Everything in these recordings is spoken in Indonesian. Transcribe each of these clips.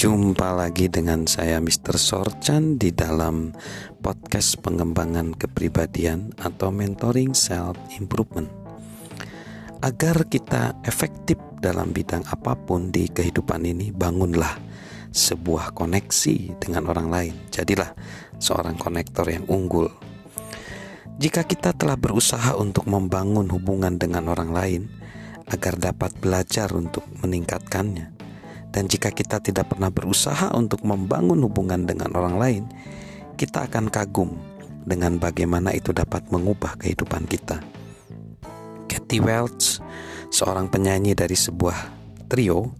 Jumpa lagi dengan saya Mr. Sorchan di dalam podcast pengembangan kepribadian atau mentoring self improvement. Agar kita efektif dalam bidang apa pun di kehidupan ini, bangunlah sebuah koneksi dengan orang lain. Jadilah seorang konektor yang unggul. Jika kita telah berusaha untuk membangun hubungan dengan orang lain agar dapat belajar untuk meningkatkannya, dan jika kita tidak pernah berusaha untuk membangun hubungan dengan orang lain, kita akan kagum dengan bagaimana itu dapat mengubah kehidupan kita. Kathy Welch, seorang penyanyi dari sebuah trio,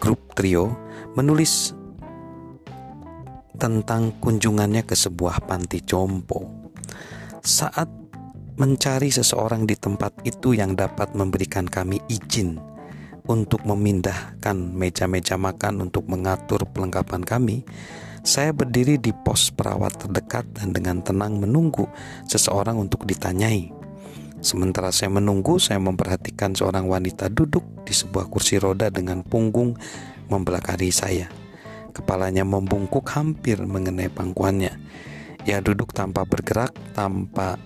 grup trio, menulis tentang kunjungannya ke sebuah panti jompo. Saat mencari seseorang di tempat itu yang dapat memberikan kami izin untuk memindahkan meja-meja makan untuk mengatur perlengkapan kami, saya berdiri di pos perawat terdekat dan dengan tenang menunggu seseorang untuk ditanyai. Sementara saya menunggu, saya memperhatikan seorang wanita duduk di sebuah kursi roda dengan punggung membelakangi saya. Kepalanya membungkuk hampir mengenai pangkuannya. Ia duduk tanpa bergerak, tanpa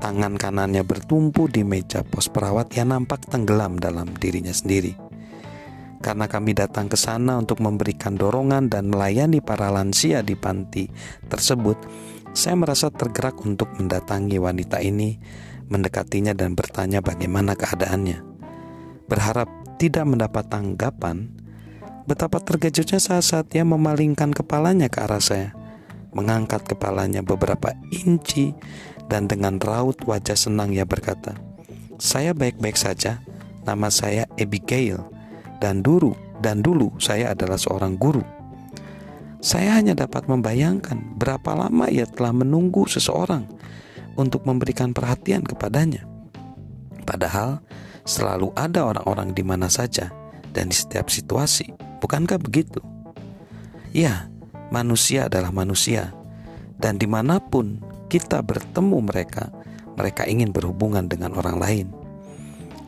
Tangan kanannya bertumpu di meja pos perawat yang nampak tenggelam dalam dirinya sendiri. Karena kami datang ke sana untuk memberikan dorongan dan melayani para lansia di panti tersebut, saya merasa tergerak untuk mendatangi wanita ini, mendekatinya dan bertanya bagaimana keadaannya. Berharap tidak mendapat tanggapan, betapa terkejutnya saat-saat ia memalingkan kepalanya ke arah saya, mengangkat kepalanya beberapa inci dan dengan raut wajah senang ia berkata, "Saya baik-baik saja. Nama saya Abigail dan dulu dan dulu saya adalah seorang guru." Saya hanya dapat membayangkan berapa lama ia telah menunggu seseorang untuk memberikan perhatian kepadanya. Padahal selalu ada orang-orang di mana saja dan di setiap situasi. Bukankah begitu? Ya, manusia adalah manusia, dan di mana pun kita bertemu mereka, mereka ingin berhubungan dengan orang lain.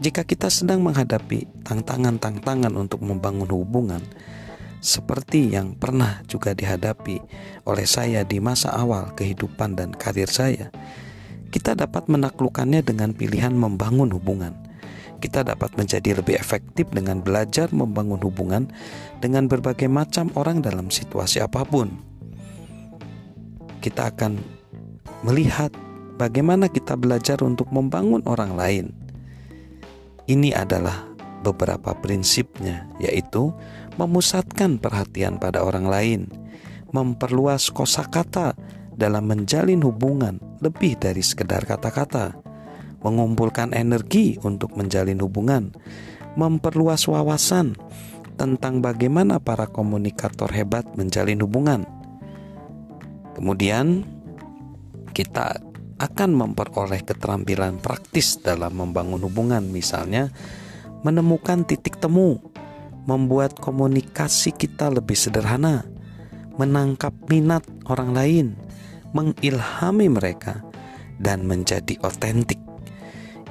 Jika kita sedang menghadapi tantangan-tantangan untuk membangun hubungan, seperti yang pernah juga dihadapi oleh saya di masa awal kehidupan dan karir saya, kita dapat menaklukkannya dengan pilihan membangun hubungan. Kita dapat menjadi lebih efektif dengan belajar membangun hubungan dengan berbagai macam orang dalam situasi apa pun. Kita akan melihat bagaimana kita belajar untuk membangun orang lain. Ini adalah beberapa prinsipnya, yaitu memusatkan perhatian pada orang lain, memperluas kosakata dalam menjalin hubungan lebih dari sekedar kata-kata, mengumpulkan energi untuk menjalin hubungan, memperluas wawasan tentang bagaimana para komunikator hebat menjalin hubungan. Kemudian, kita akan memperoleh keterampilan praktis dalam membangun hubungan, misalnya menemukan titik temu, membuat komunikasi kita lebih sederhana, menangkap minat orang lain, mengilhami mereka, dan menjadi otentik.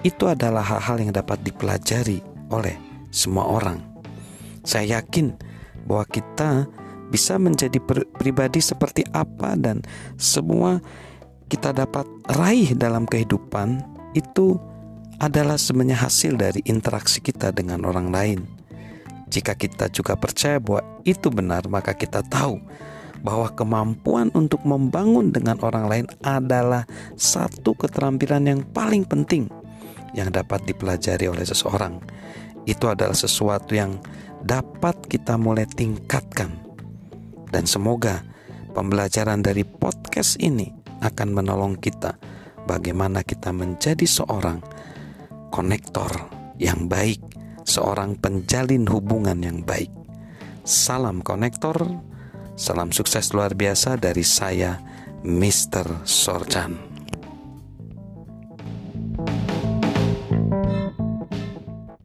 Itu adalah hal-hal yang dapat dipelajari oleh semua orang. Saya yakin bahwa kita bisa menjadi pribadi seperti apa dan semua kita dapat raih dalam kehidupan itu adalah sebenarnya hasil dari interaksi kita dengan orang lain. Jika kita juga percaya bahwa itu benar, maka kita tahu bahwa kemampuan untuk membangun dengan orang lain adalah satu keterampilan yang paling penting yang dapat dipelajari oleh seseorang. Itu adalah sesuatu yang dapat kita mulai tingkatkan, dan semoga pembelajaran dari podcast ini akan menolong kita bagaimana kita menjadi seorang konektor yang baik, seorang penjalin hubungan yang baik. Salam konektor, salam sukses luar biasa dari saya, Mr. Sorjan.